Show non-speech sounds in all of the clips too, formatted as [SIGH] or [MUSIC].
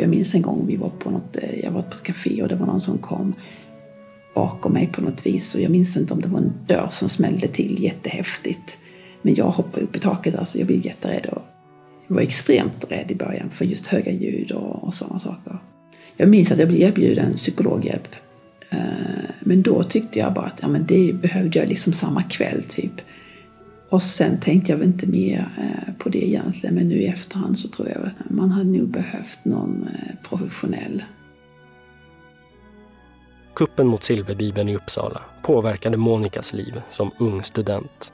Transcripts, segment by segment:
Jag minns en gång vi var på något, eh, jag var på ett café och det var någon som kom bakom mig på något vis. Och jag minns inte om det var en dörr som smällde till jättehäftigt. Men jag hoppade upp i taket, alltså jag blev jätterädd. Och jag var extremt rädd i början för just höga ljud och, och sådana saker. Jag minns att jag blev erbjuden psykologhjälp. Eh, men då tyckte jag bara att ja, men det behövde jag liksom samma kväll typ. Och sen tänkte jag väl inte mer eh, på det egentligen. Men nu i efterhand så tror jag att man hade nog behövt någon eh, professionell. Kuppen mot Silverbibeln i Uppsala påverkade Monikas liv som ung student.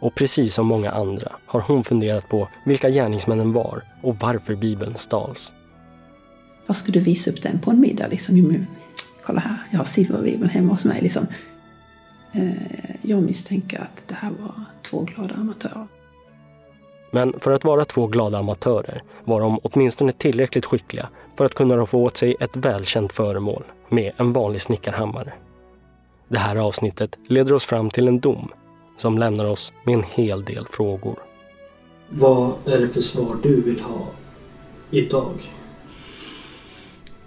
Och precis som många andra har hon funderat på vilka gärningsmännen var och varför Bibeln stals. Vad ska du visa upp den på en middag? Liksom, kolla här, jag har silverbibeln hemma hos mig. Liksom. Eh, jag misstänker att det här var två glada amatörer. Men för att vara två glada amatörer var de åtminstone tillräckligt skickliga för att kunna få åt sig ett välkänt föremål med en vanlig snickarhammare. Det här avsnittet leder oss fram till en dom som lämnar oss med en hel del frågor. Vad är det för svar du vill ha idag?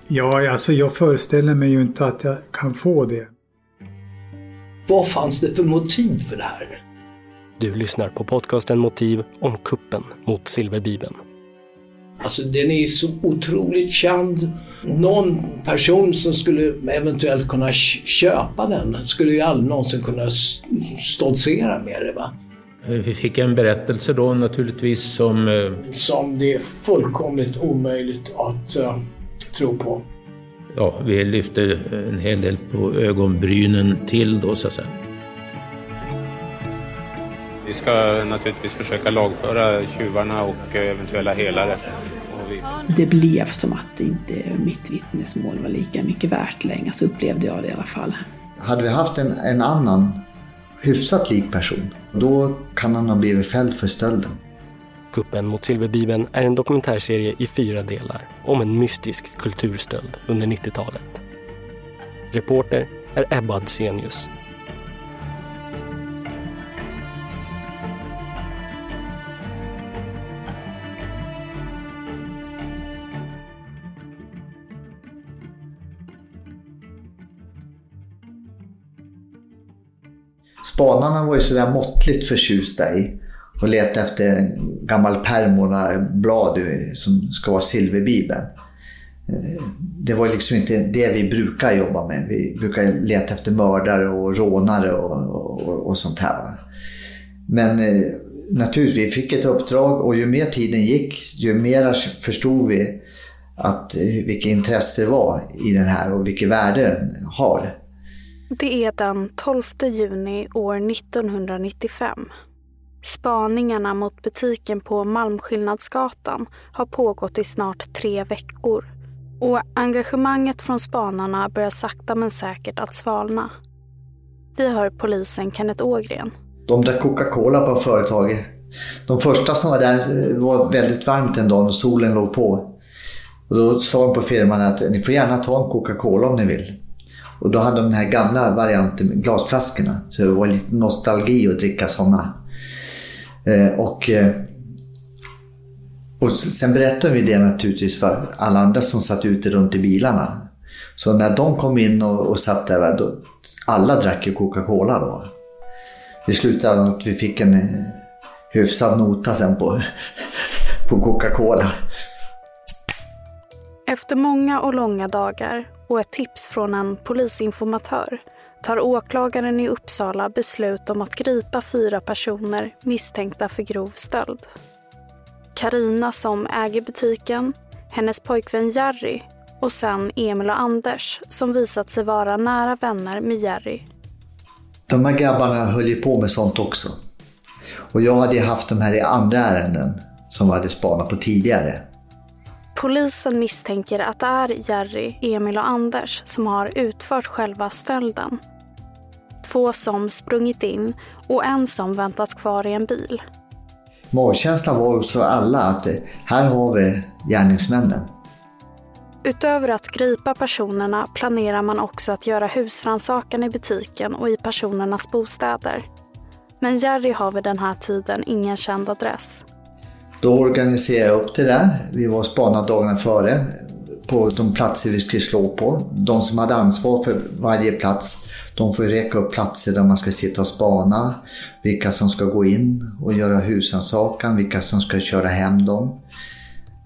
Ja, alltså jag föreställer mig ju inte att jag kan få det. Vad fanns det för motiv för det här? Du lyssnar på podcasten Motiv om kuppen mot Silverbibeln. Alltså den är så otroligt känd. Någon person som skulle eventuellt kunna köpa den skulle ju aldrig någonsin kunna stoltsera med det. Va? Vi fick en berättelse då naturligtvis som... Eh, som det är fullkomligt omöjligt att uh, tro på. Ja, vi lyfte en hel del på ögonbrynen till då så att säga. Vi ska naturligtvis försöka lagföra tjuvarna och eventuella helare. Det blev som att inte mitt vittnesmål var lika mycket värt längre, så upplevde jag det i alla fall. Hade vi haft en, en annan hyfsat lik person, då kan han ha blivit fälld för stölden. Kuppen mot Silverbibeln är en dokumentärserie i fyra delar om en mystisk kulturstöld under 90-talet. Reporter är Ebba Adsenius Spanarna var ju sådär måttligt förtjusta i och leta efter en gammal pärm och några blad som ska vara silverbibeln. Eh, det var liksom inte det vi brukar jobba med. Vi brukar leta efter mördare och rånare och, och, och sånt här. Men eh, naturligtvis, vi fick ett uppdrag och ju mer tiden gick, ju mer förstod vi att eh, vilket intresse det var i den här och vilket värde den har. Det är den 12 juni år 1995. Spaningarna mot butiken på Malmskillnadsgatan har pågått i snart tre veckor och engagemanget från spanarna börjar sakta men säkert att svalna. Vi hör polisen Kenneth Ågren. De drack Coca-Cola på företaget. De första som var där eh, var väldigt varmt en dag och solen låg på. Och då sa de på firman att ni får gärna ta en Coca-Cola om ni vill. Och då hade de den här gamla varianten med glasflaskorna. Så det var lite nostalgi att dricka sådana. Eh, och, eh, och sen berättade vi det naturligtvis för alla andra som satt ute runt i bilarna. Så när de kom in och, och satt där, då, alla drack ju Coca-Cola då. Det slutade med att vi fick en eh, hyfsad nota sen på, [LAUGHS] på Coca-Cola. Efter många och långa dagar och ett tips från en polisinformatör tar åklagaren i Uppsala beslut om att gripa fyra personer misstänkta för grov stöld. Karina som äger butiken, hennes pojkvän Jerry och sen Emil och Anders som visat sig vara nära vänner med Jerry. De här grabbarna höll ju på med sånt också. Och jag hade haft de här i andra ärenden som vi hade spanat på tidigare. Polisen misstänker att det är Jerry, Emil och Anders som har utfört själva stölden. Två som sprungit in och en som väntat kvar i en bil. Magkänslan var hos alla att här har vi gärningsmännen. Utöver att gripa personerna planerar man också att göra husrannsakan i butiken och i personernas bostäder. Men Jerry har vid den här tiden ingen känd adress. Då organiserade jag upp det där. Vi var spanade dagarna före på de platser vi skulle slå på. De som hade ansvar för varje plats, de får räcka upp platser där man ska sitta och spana. Vilka som ska gå in och göra husrannsakan, vilka som ska köra hem dem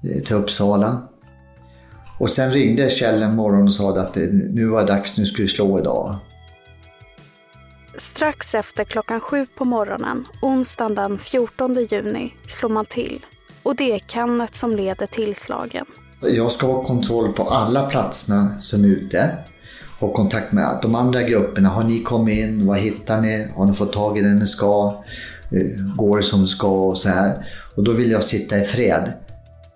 eh, till Uppsala. Och sen ringde Kjell en morgon och sa att nu var det dags, nu skulle vi slå idag. Strax efter klockan sju på morgonen, onsdagen den 14 juni, slår man till. Och det är Kenneth som leder tillslagen. Jag ska ha kontroll på alla platserna som är ute. Ha kontakt med de andra grupperna. Har ni kommit in? Vad hittar ni? Har ni fått tag i den ni ska? Eh, går det som ska? Och så här. Och då vill jag sitta i fred.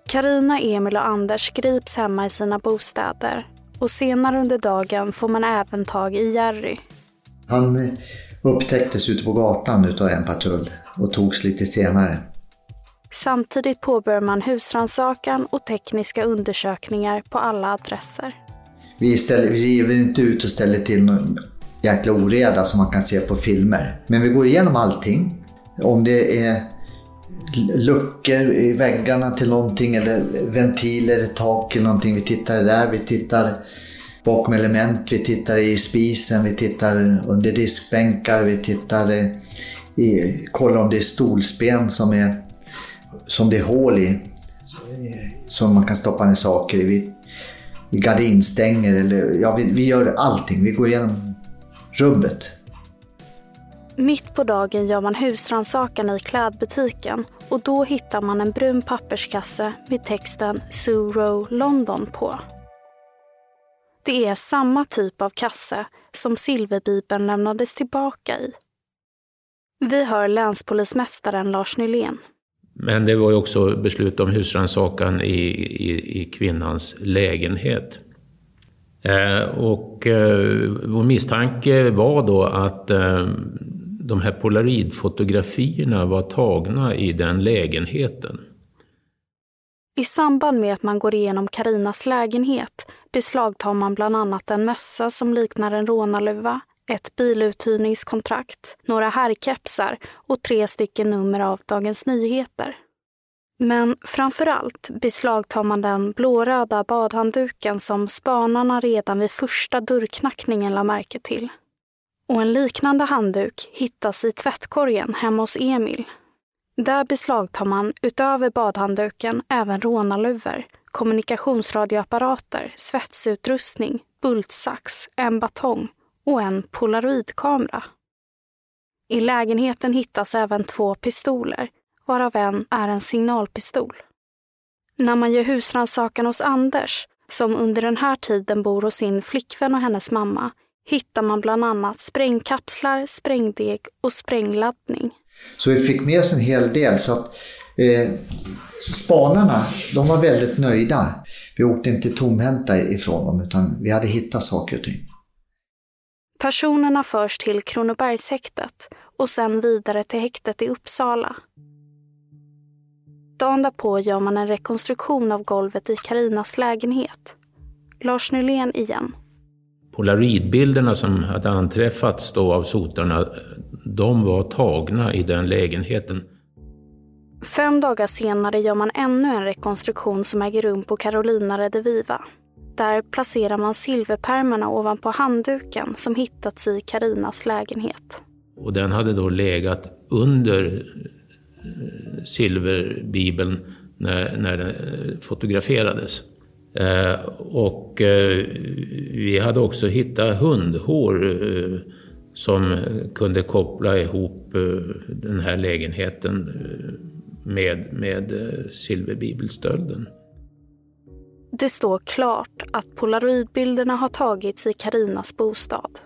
Karina, Emil och Anders grips hemma i sina bostäder. Och senare under dagen får man även tag i Jerry. Han upptäcktes ute på gatan utav en patrull och togs lite senare. Samtidigt påbörjar man husrannsakan och tekniska undersökningar på alla adresser. Vi, ställer, vi river inte ut och ställer till någon jäkla oreda som man kan se på filmer. Men vi går igenom allting. Om det är luckor i väggarna till någonting eller ventiler, i tak eller någonting. Vi tittar där. Vi tittar bakom element, vi tittar i spisen, vi tittar under diskbänkar, vi tittar i, kollar om det är stolsben som, är, som det är hål i. Som man kan stoppa ner saker i. Vi gardinstänger eller ja, vi, vi gör allting. Vi går igenom rubbet. Mitt på dagen gör man husrannsakan i klädbutiken och då hittar man en brun papperskasse med texten Suro London på. Det är samma typ av kasse som silverbibeln lämnades tillbaka i. Vi hör länspolismästaren Lars Nylén. Men det var ju också beslut om husrannsakan i, i, i kvinnans lägenhet. Eh, och eh, vår misstanke var då att eh, de här polaroidfotografierna var tagna i den lägenheten. I samband med att man går igenom Karinas lägenhet beslagtar man bland annat en mössa som liknar en rånarluva, ett biluthyrningskontrakt, några herrkepsar och tre stycken nummer av Dagens Nyheter. Men framför allt beslagtar man den blåröda badhandduken som spanarna redan vid första dörrknackningen la märke till. Och en liknande handduk hittas i tvättkorgen hemma hos Emil. Där beslagtar man utöver badhandduken även rånarluvor, kommunikationsradioapparater, svetsutrustning, bultsax, en batong och en polaroidkamera. I lägenheten hittas även två pistoler, varav en är en signalpistol. När man gör husrannsakan hos Anders, som under den här tiden bor hos sin flickvän och hennes mamma, hittar man bland annat sprängkapslar, sprängdeg och sprängladdning. Så vi fick med oss en hel del. Så att, eh, spanarna, de var väldigt nöjda. Vi åkte inte tomhänta ifrån dem utan vi hade hittat saker och ting. Personerna förs till Kronobergshäktet och sen vidare till häktet i Uppsala. Dagen därpå gör man en rekonstruktion av golvet i Karinas lägenhet. Lars Nylén igen. Polaroidbilderna som hade anträffats då av sotarna, de var tagna i den lägenheten. Fem dagar senare gör man ännu en rekonstruktion som äger rum på Carolina Rediviva. Där placerar man silverpärmarna ovanpå handduken som hittats i Karinas lägenhet. Och den hade då legat under eh, silverbibeln när, när den eh, fotograferades. Eh, och eh, vi hade också hittat hundhår eh, som kunde koppla ihop eh, den här lägenheten eh, med, med silverbibelstölden. Det står klart att polaroidbilderna har tagits i Karinas bostad.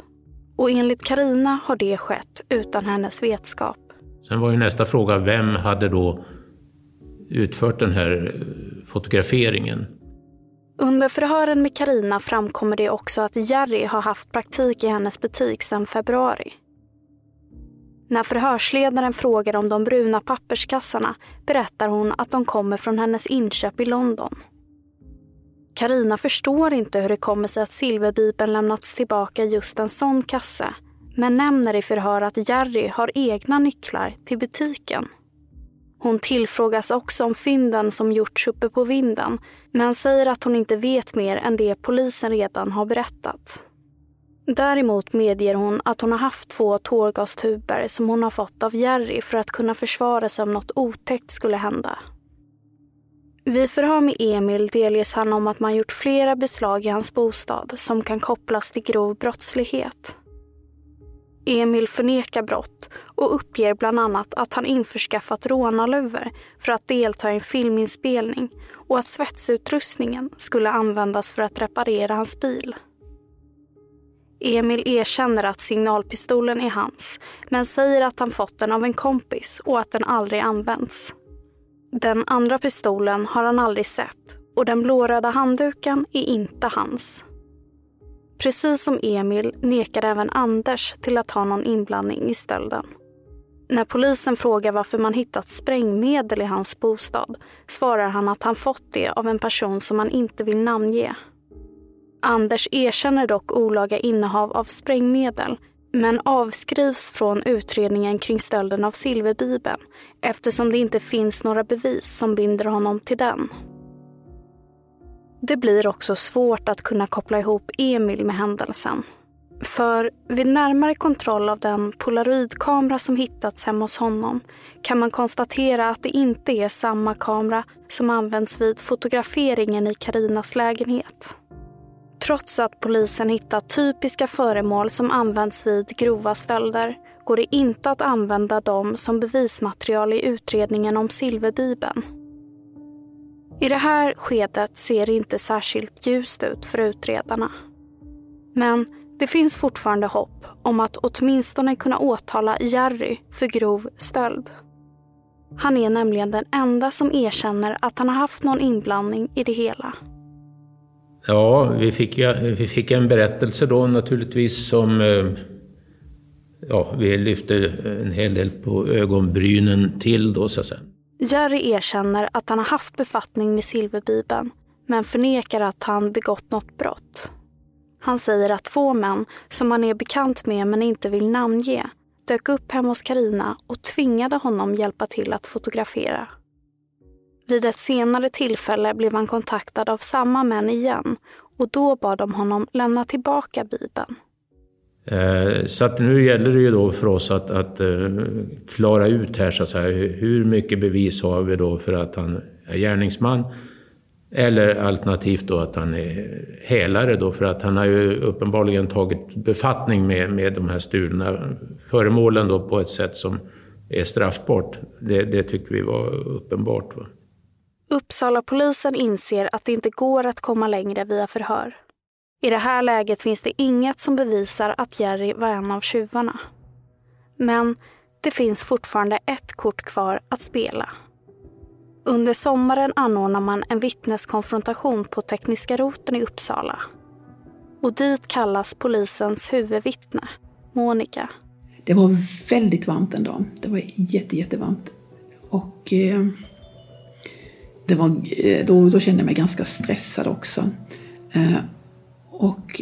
Och enligt Karina har det skett utan hennes vetskap. Sen var ju nästa fråga, vem hade då utfört den här fotograferingen? Under förhören med Karina framkommer det också att Jerry har haft praktik i hennes butik sedan februari. När förhörsledaren frågar om de bruna papperskassarna berättar hon att de kommer från hennes inköp i London. Karina förstår inte hur det kommer sig att silverbibeln lämnats tillbaka just en sån kasse men nämner i förhör att Jerry har egna nycklar till butiken. Hon tillfrågas också om fynden som gjorts uppe på vinden men säger att hon inte vet mer än det polisen redan har berättat. Däremot medger hon att hon har haft två tårgastuber som hon har fått av Jerry för att kunna försvara sig om något otäckt skulle hända. Vid förhör med Emil delges han om att man gjort flera beslag i hans bostad som kan kopplas till grov brottslighet. Emil förnekar brott och uppger bland annat att han införskaffat rånarluvor för att delta i en filminspelning och att svetsutrustningen skulle användas för att reparera hans bil. Emil erkänner att signalpistolen är hans men säger att han fått den av en kompis och att den aldrig används. Den andra pistolen har han aldrig sett och den blåröda handduken är inte hans. Precis som Emil nekar även Anders till att ha någon inblandning i stölden. När polisen frågar varför man hittat sprängmedel i hans bostad svarar han att han fått det av en person som han inte vill namnge. Anders erkänner dock olaga innehav av sprängmedel men avskrivs från utredningen kring stölden av silverbibeln eftersom det inte finns några bevis som binder honom till den. Det blir också svårt att kunna koppla ihop Emil med händelsen. För vid närmare kontroll av den polaroidkamera som hittats hemma hos honom kan man konstatera att det inte är samma kamera som används vid fotograferingen i Karinas lägenhet. Trots att polisen hittat typiska föremål som används vid grova stölder går det inte att använda dem som bevismaterial i utredningen om silverbibeln. I det här skedet ser det inte särskilt ljust ut för utredarna. Men det finns fortfarande hopp om att åtminstone kunna åtala Jerry för grov stöld. Han är nämligen den enda som erkänner att han har haft någon inblandning i det hela. Ja, vi fick, vi fick en berättelse då naturligtvis som eh, ja, vi lyfter en hel del på ögonbrynen till då så att säga. Jerry erkänner att han har haft befattning med silverbibeln men förnekar att han begått något brott. Han säger att två män som han är bekant med men inte vill namnge dök upp hemma hos Karina och tvingade honom hjälpa till att fotografera. Vid ett senare tillfälle blev han kontaktad av samma män igen och då bad de honom lämna tillbaka Bibeln. Eh, så att nu gäller det ju då för oss att, att eh, klara ut här så att säga, hur mycket bevis har vi då för att han är gärningsman? Eller alternativt då att han är hälare då för att han har ju uppenbarligen tagit befattning med, med de här stulna föremålen då på ett sätt som är straffbart. Det, det tyckte vi var uppenbart. Va? Uppsala polisen inser att det inte går att komma längre via förhör. I det här läget finns det inget som bevisar att Jerry var en av tjuvarna. Men det finns fortfarande ett kort kvar att spela. Under sommaren anordnar man en vittneskonfrontation på Tekniska roten i Uppsala. Och dit kallas polisens huvudvittne, Monica. Det var väldigt varmt en dag. Det var jätte, jättevarmt. Och eh, det var, eh, då, då kände jag mig ganska stressad också. Eh, och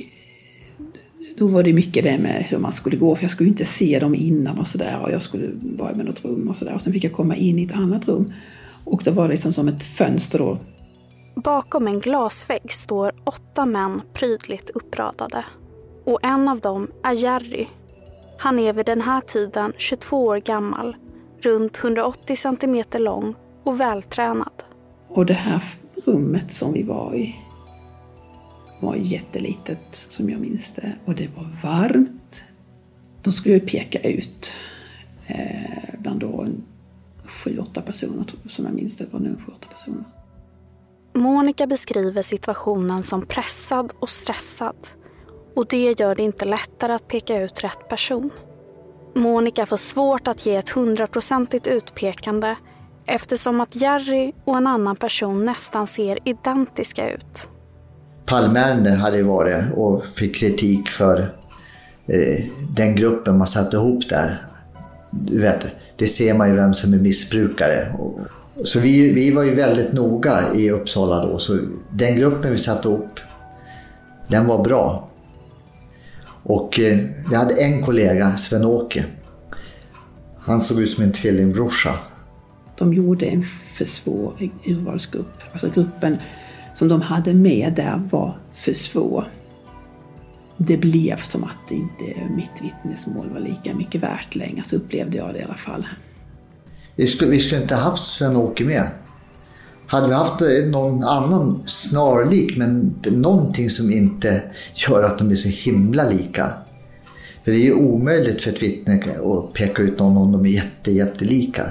då var det mycket det med hur man skulle gå, för jag skulle inte se dem innan och sådär. Och jag skulle vara med något rum och sådär. Och sen fick jag komma in i ett annat rum. Och det var liksom som ett fönster då. Bakom en glasvägg står åtta män prydligt uppradade. Och en av dem är Jerry. Han är vid den här tiden 22 år gammal, runt 180 centimeter lång och vältränad. Och det här rummet som vi var i var jättelitet som jag minns det. Och det var varmt. De skulle ju peka ut eh, bland då sju, åtta personer som jag minns det. var nu sju, åtta personer. Monica beskriver situationen som pressad och stressad. Och det gör det inte lättare att peka ut rätt person. Monica får svårt att ge ett hundraprocentigt utpekande eftersom att Jerry och en annan person nästan ser identiska ut. Palmeärenden hade ju varit och fick kritik för eh, den gruppen man satte ihop där. Du vet, det ser man ju vem som är missbrukare. Så vi, vi var ju väldigt noga i Uppsala då. Så den gruppen vi satte ihop, den var bra. Och eh, vi hade en kollega, Sven-Åke. Han såg ut som en tvillingbrorsa De gjorde en för svår urvalsgrupp. Alltså gruppen som de hade med där var för svår. Det blev som att inte mitt vittnesmål var lika mycket värt längre, så upplevde jag det i alla fall. Vi skulle, vi skulle inte haft Sven-Åke med. Hade vi haft eh, någon annan snarlik, men någonting som inte gör att de är så himla lika. För det är ju omöjligt för ett vittne att peka ut någon om de är jätte, jättelika.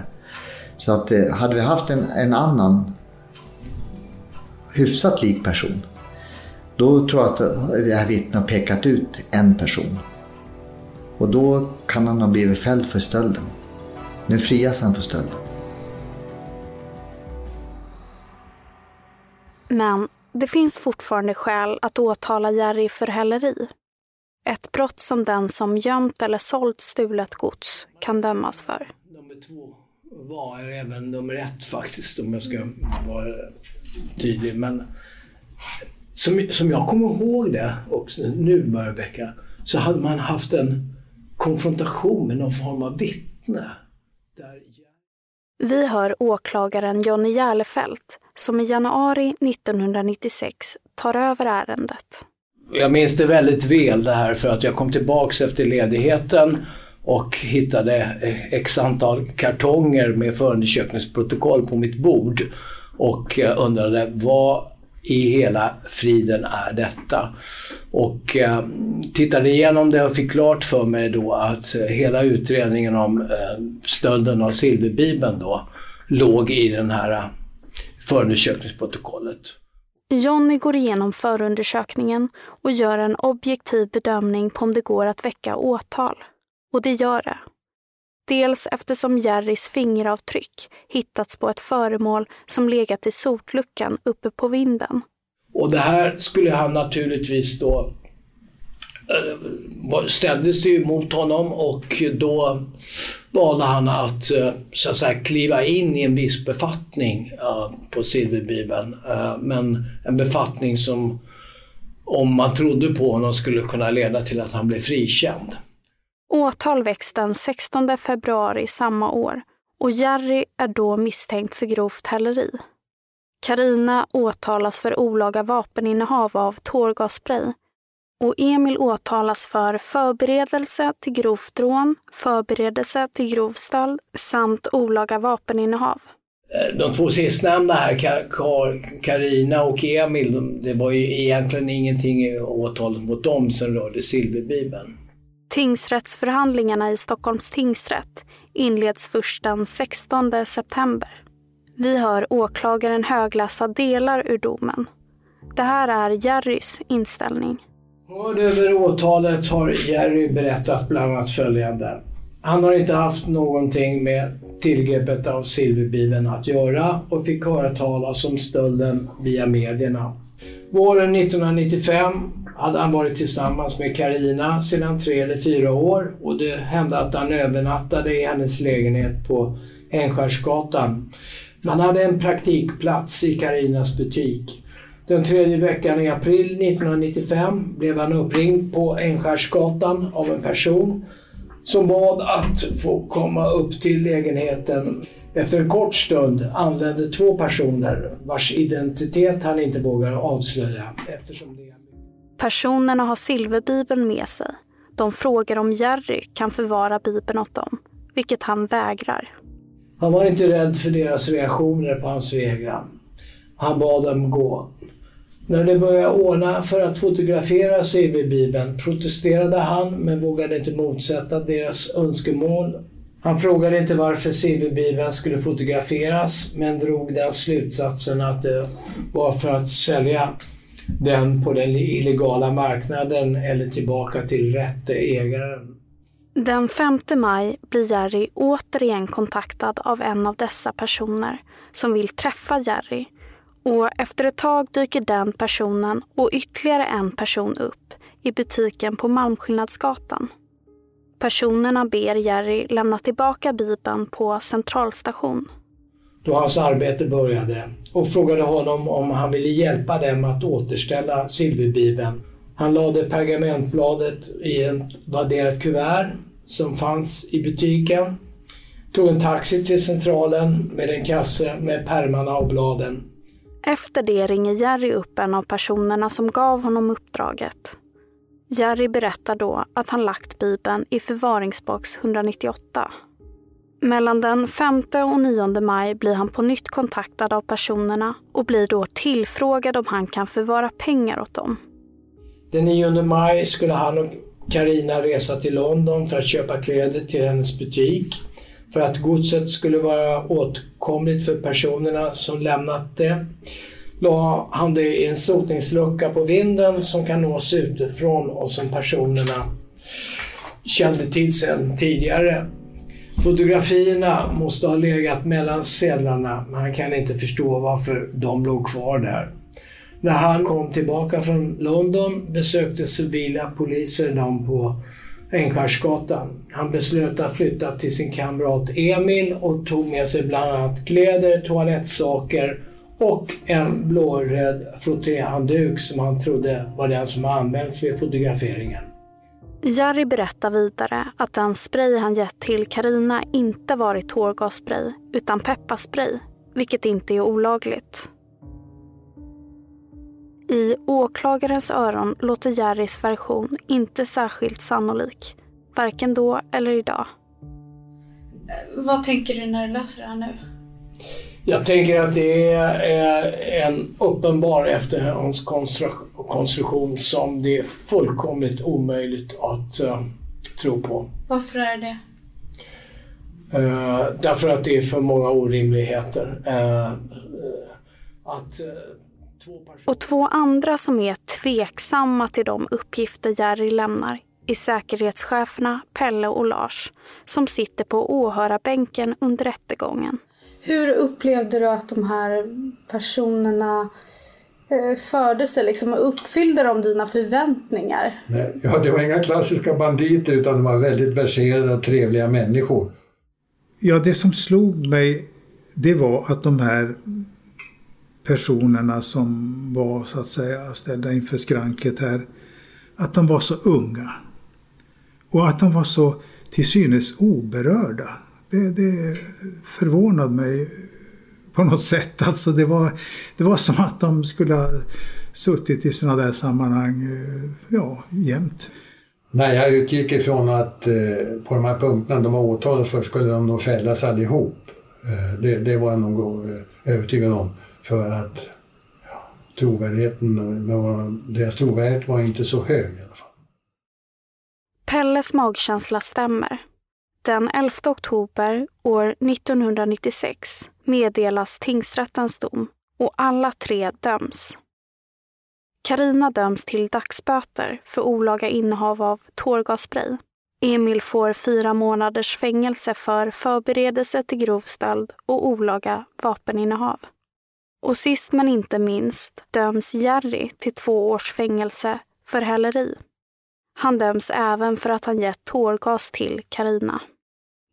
Så att eh, hade vi haft en, en annan hyfsat lik person, då tror jag att det här vittnet har pekat ut en person. Och då kan han ha blivit fälld för stölden. Nu frias han för stölden. Men det finns fortfarande skäl att åtala Jerry för häleri. Ett brott som den som gömt eller sålt stulet gods kan dömas för. Nummer två var även nummer ett faktiskt, om jag ska vara tydlig. Men som, som jag kommer ihåg det också nu Mörrbäcka, så hade man haft en konfrontation med någon form av vittne. Där... Vi hör åklagaren Jonny Järlefelt som i januari 1996 tar över ärendet. Jag minns det väldigt väl det här för att jag kom tillbaks efter ledigheten och hittade x antal kartonger med förundersökningsprotokoll på mitt bord och undrade vad i hela friden är detta? Och eh, tittade igenom det och fick klart för mig då att eh, hela utredningen om eh, stölden av silverbibeln då låg i den här eh, förundersökningsprotokollet. Jonny går igenom förundersökningen och gör en objektiv bedömning på om det går att väcka åtal. Och det gör det. Dels eftersom Jerrys fingeravtryck hittats på ett föremål som legat i sotluckan uppe på vinden. Och det här skulle han naturligtvis då eh, ställdes ställdes ju mot honom och då valde han att eh, så att säga kliva in i en viss befattning eh, på silverbibeln. Men en befattning som om man trodde på honom skulle kunna leda till att han blev frikänd. Åtal väcks den 16 februari samma år och Jerry är då misstänkt för grovt häleri. Karina åtalas för olaga vapeninnehav av tårgasspray och Emil åtalas för förberedelse till grovt rån, förberedelse till grov stöld samt olaga vapeninnehav. Eh, de två sistnämnda här, Karina och Emil, det var ju egentligen ingenting i åtalet mot dem som rörde silverbibeln. Tingsrättsförhandlingarna i Stockholms tingsrätt inleds först den 16 september. Vi hör åklagaren högläsa delar ur domen. Det här är Jerrys inställning. Hörd över åtalet har Jerry berättat bland annat följande. Han har inte haft någonting med tillgreppet av silverbiven att göra och fick höra talas om stölden via medierna. Våren 1995 hade han varit tillsammans med Karina sedan tre eller fyra år och det hände att han övernattade i hennes lägenhet på Enskärsgatan. Han hade en praktikplats i Karinas butik. Den tredje veckan i april 1995 blev han uppringd på Enskärsgatan av en person som bad att få komma upp till lägenheten. Efter en kort stund anlände två personer vars identitet han inte vågar avslöja eftersom det Personerna har silverbibeln med sig. De frågar om Jerry kan förvara bibeln åt dem, vilket han vägrar. Han var inte rädd för deras reaktioner på hans vägran. Han bad dem gå. När de började ordna för att fotografera silverbibeln protesterade han men vågade inte motsätta deras önskemål. Han frågade inte varför silverbibeln skulle fotograferas men drog den slutsatsen att det var för att sälja den på den illegala marknaden eller tillbaka till rätte ägaren. Den 5 maj blir Jerry återigen kontaktad av en av dessa personer som vill träffa Jerry och efter ett tag dyker den personen och ytterligare en person upp i butiken på Malmskillnadsgatan. Personerna ber Jerry lämna tillbaka Bibeln på centralstation då hans arbete började och frågade honom om han ville hjälpa dem att återställa silverbibeln. Han lade pergamentbladet i ett vadderat kuvert som fanns i butiken. Tog en taxi till centralen med en kasse med pärmarna och bladen. Efter det ringer Jerry upp en av personerna som gav honom uppdraget. Jerry berättar då att han lagt Bibeln i förvaringsbox 198. Mellan den 5 och 9 maj blir han på nytt kontaktad av personerna och blir då tillfrågad om han kan förvara pengar åt dem. Den 9 maj skulle han och Karina resa till London för att köpa kläder till hennes butik. För att godset skulle vara åtkomligt för personerna som lämnat det la han det i en sotningslucka på vinden som kan nås utifrån och som personerna kände till sedan tidigare. Fotografierna måste ha legat mellan sedlarna, men han kan inte förstå varför de låg kvar där. När han kom tillbaka från London besökte civila poliser dem på Ängskärsgatan. Han beslöt att flytta till sin kamrat Emil och tog med sig bland annat kläder, toalettsaker och en blåröd frottéhandduk som han trodde var den som använts vid fotograferingen. Jari berättar vidare att den spray han gett till Karina inte varit tårgasspray utan pepparspray, vilket inte är olagligt. I åklagarens öron låter Jerrys version inte särskilt sannolik, varken då eller idag. Vad tänker du när du läser det här nu? Jag tänker att det är en uppenbar efterhandskonstruktion som det är fullkomligt omöjligt att uh, tro på. Varför är det uh, Därför att det är för många orimligheter. Uh, att, två och två andra som är tveksamma till de uppgifter Jerry lämnar är säkerhetscheferna Pelle och Lars som sitter på åhörarbänken under rättegången. Hur upplevde du att de här personerna eh, förde sig? Liksom, uppfyllde de dina förväntningar? Nej, ja, det var inga klassiska banditer utan de var väldigt verserade och trevliga människor. Ja, det som slog mig det var att de här personerna som var så att säga ställda inför skranket här, att de var så unga. Och att de var så till synes oberörda det, det förvånade mig på något sätt. Alltså det, var, det var som att de skulle ha suttit i sådana där sammanhang eh, ja, jämt. Nej, jag utgick ifrån att eh, på de här punkterna de var åtalade för skulle de nog fällas allihop. Eh, det, det var jag nog övertygad om. För att ja, trovärdigheten, deras trovärdighet var inte så hög i alla fall. Pelles magkänsla stämmer. Den 11 oktober år 1996 meddelas tingsrättens dom och alla tre döms. Karina döms till dagsböter för olaga innehav av tårgasspray. Emil får fyra månaders fängelse för förberedelse till grov stöld och olaga vapeninnehav. Och sist men inte minst döms Jerry till två års fängelse för häleri. Han döms även för att han gett tårgas till Karina.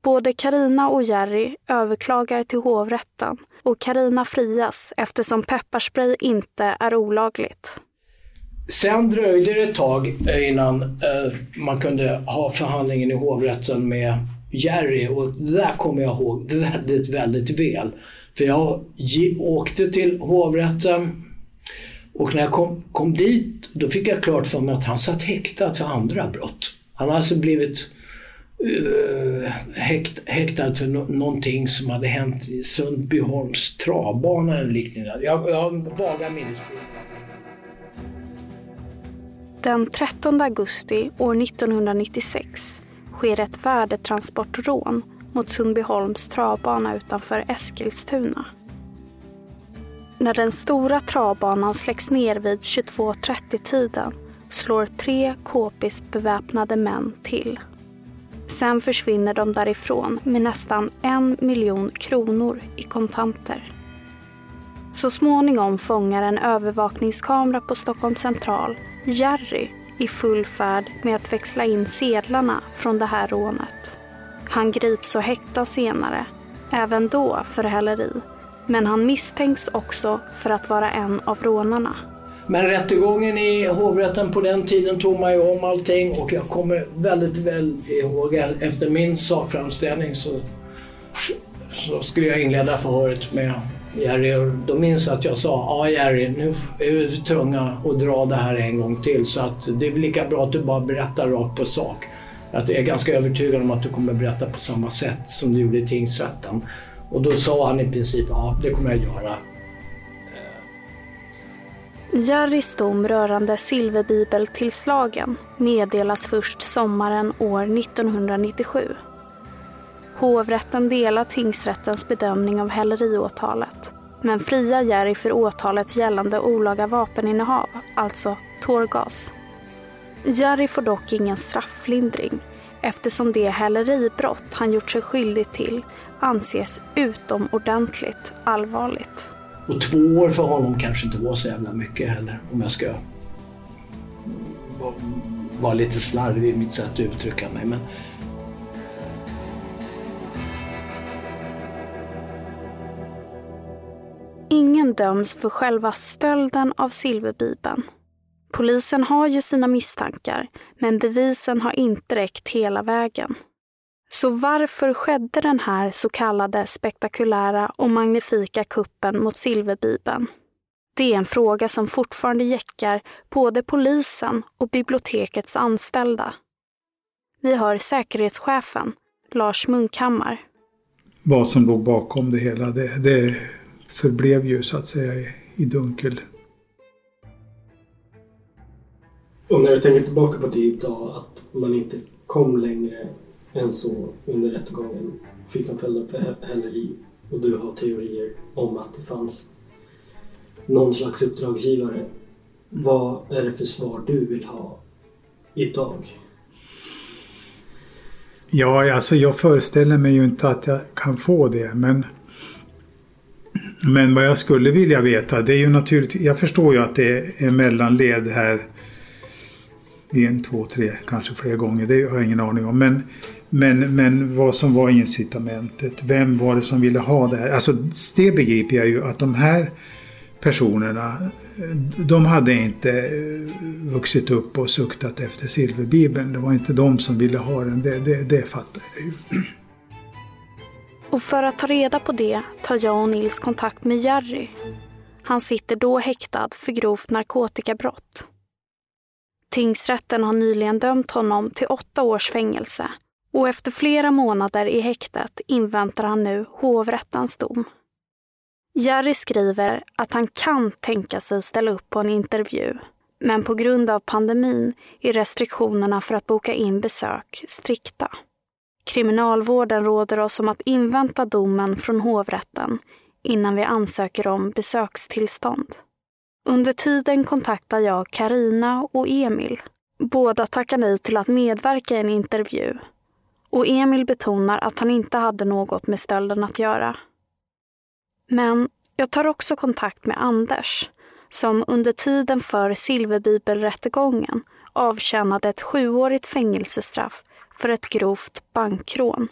Både Karina och Jerry överklagar till hovrätten och Karina frias eftersom pepparspray inte är olagligt. Sen dröjde det ett tag eh, innan eh, man kunde ha förhandlingen i hovrätten med Jerry och det där kommer jag ihåg väldigt, väldigt väl. För jag åkte till hovrätten och när jag kom, kom dit då fick jag klart för mig att han satt häktad för andra brott. Han har alltså blivit uh, häkt, häktad för no någonting som hade hänt i Sundbyholms travbana eller liknande. Jag, jag har vaga minnesbilder. Den 13 augusti år 1996 sker ett värdetransportrån mot Sundbyholms travbana utanför Eskilstuna. När den stora travbanan släcks ner vid 22.30-tiden slår tre k beväpnade män till. Sen försvinner de därifrån med nästan en miljon kronor i kontanter. Så småningom fångar en övervakningskamera på Stockholm central Jerry i full färd med att växla in sedlarna från det här rånet. Han grips och häktas senare, även då för häleri. Men han misstänks också för att vara en av rånarna. Men rättegången i hovrätten på den tiden tog man ju om allting och jag kommer väldigt väl ihåg efter min sakframställning så så skulle jag inleda förhöret med Jerry och då minns jag att jag sa, ja Jerry, nu är vi tvungna att dra det här en gång till så att det är lika bra att du bara berättar rakt på sak. Att jag är ganska övertygad om att du kommer berätta på samma sätt som du gjorde i tingsrätten. Och då sa han i princip, ja det kommer jag göra. Jerrys dom rörande silverbibeltillslagen meddelas först sommaren år 1997. Hovrätten delar tingsrättens bedömning av häleriåtalet men friar Jerry för åtalet gällande olaga vapeninnehav, alltså tårgas. Jerry får dock ingen strafflindring eftersom det häleribrott han gjort sig skyldig till anses utomordentligt allvarligt. Och två år för honom kanske inte var så jävla mycket heller om jag ska vara lite slarvig i mitt sätt att uttrycka mig. Men Ingen döms för själva stölden av silverbibeln. Polisen har ju sina misstankar, men bevisen har inte räckt hela vägen. Så varför skedde den här så kallade spektakulära och magnifika kuppen mot silverbibeln? Det är en fråga som fortfarande jäckar både polisen och bibliotekets anställda. Vi hör säkerhetschefen, Lars Munkhammar. Vad som låg bakom det hela, det, det förblev ju så att säga i, i dunkel. Och när du tänker tillbaka på det idag, att man inte kom längre än så under rättegången, fick de fällda för häleri och du har teorier om att det fanns någon slags uppdragsgivare. Vad är det för svar du vill ha idag? Ja, alltså jag föreställer mig ju inte att jag kan få det, men men vad jag skulle vilja veta, det är ju naturligtvis, jag förstår ju att det är mellanled här en, två, tre, kanske fler gånger, det har jag ingen aning om. Men, men, men vad som var incitamentet, vem var det som ville ha det här? Alltså det begriper jag ju att de här personerna, de hade inte eh, vuxit upp och suktat efter silverbibeln. Det var inte de som ville ha den, det, det, det fattar jag ju. Och för att ta reda på det tar jag och Nils kontakt med Jerry. Han sitter då häktad för grovt narkotikabrott. Tingsrätten har nyligen dömt honom till åtta års fängelse och efter flera månader i häktet inväntar han nu hovrättens dom. Jerry skriver att han kan tänka sig ställa upp på en intervju men på grund av pandemin är restriktionerna för att boka in besök strikta. Kriminalvården råder oss om att invänta domen från hovrätten innan vi ansöker om besökstillstånd. Under tiden kontaktar jag Karina och Emil. Båda tackar nej till att medverka i en intervju. Och Emil betonar att han inte hade något med stölden att göra. Men jag tar också kontakt med Anders som under tiden för silverbibelrättegången avtjänade ett sjuårigt fängelsestraff för ett grovt bankrån.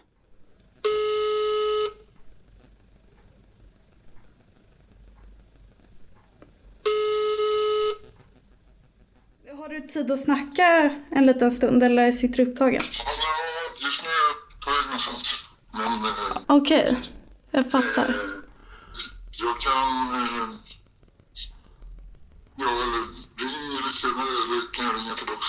Har du tid att snacka en liten stund eller sitter du upptagen? Just nu är jag på väg någonstans. Men... Eh, Okej, okay. jag fattar. Eh, jag kan... Eh, ja, eller ring lite senare eller kan jag ringa tillbaka.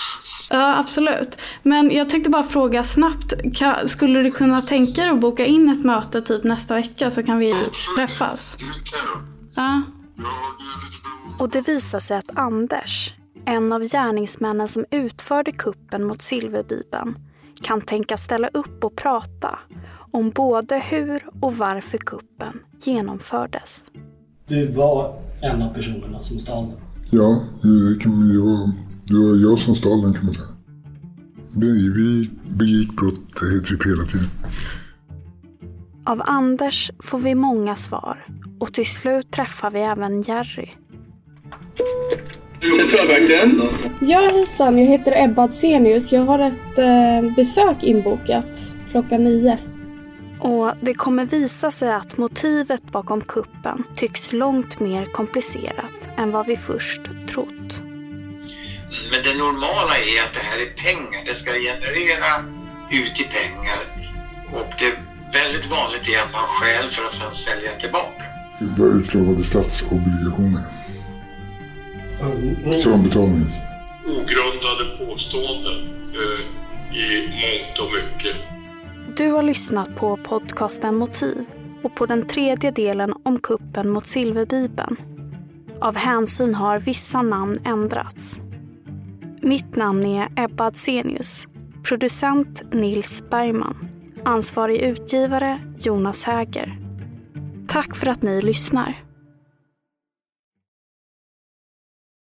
Ja, absolut. Men jag tänkte bara fråga snabbt. Kan, skulle du kunna tänka dig att boka in ett möte typ nästa vecka så kan vi ja, träffas? Det kan jag. Ja. Och det visar sig att Anders, en av gärningsmännen som utförde kuppen mot silverbibeln, kan tänka ställa upp och prata om både hur och varför kuppen genomfördes. Du var en av personerna som stal den? Ja, det, kan, det, var, det var jag som stal den kan man säga. Vi begick brott typ hela tiden. Av Anders får vi många svar och till slut träffar vi även Jerry. Centralbanken? Ja hejsan, jag heter Ebba Adsenius. Jag har ett eh, besök inbokat klockan nio. Och det kommer visa sig att motivet bakom kuppen tycks långt mer komplicerat än vad vi först trott. Men det normala är att det här är pengar. Det ska generera ut i pengar. Och det är väldigt vanligt är att man stjäl för att sedan sälja tillbaka. Det var utlovade statsobligationer. Som betalnings. Ogrundade påståenden eh, i mångt och mycket. Du har lyssnat på podcasten Motiv och på den tredje delen om kuppen mot Silverbibeln. Av hänsyn har vissa namn ändrats. Mitt namn är Ebba Adsenius. Producent Nils Bergman. Ansvarig utgivare Jonas Häger. Tack för att ni lyssnar.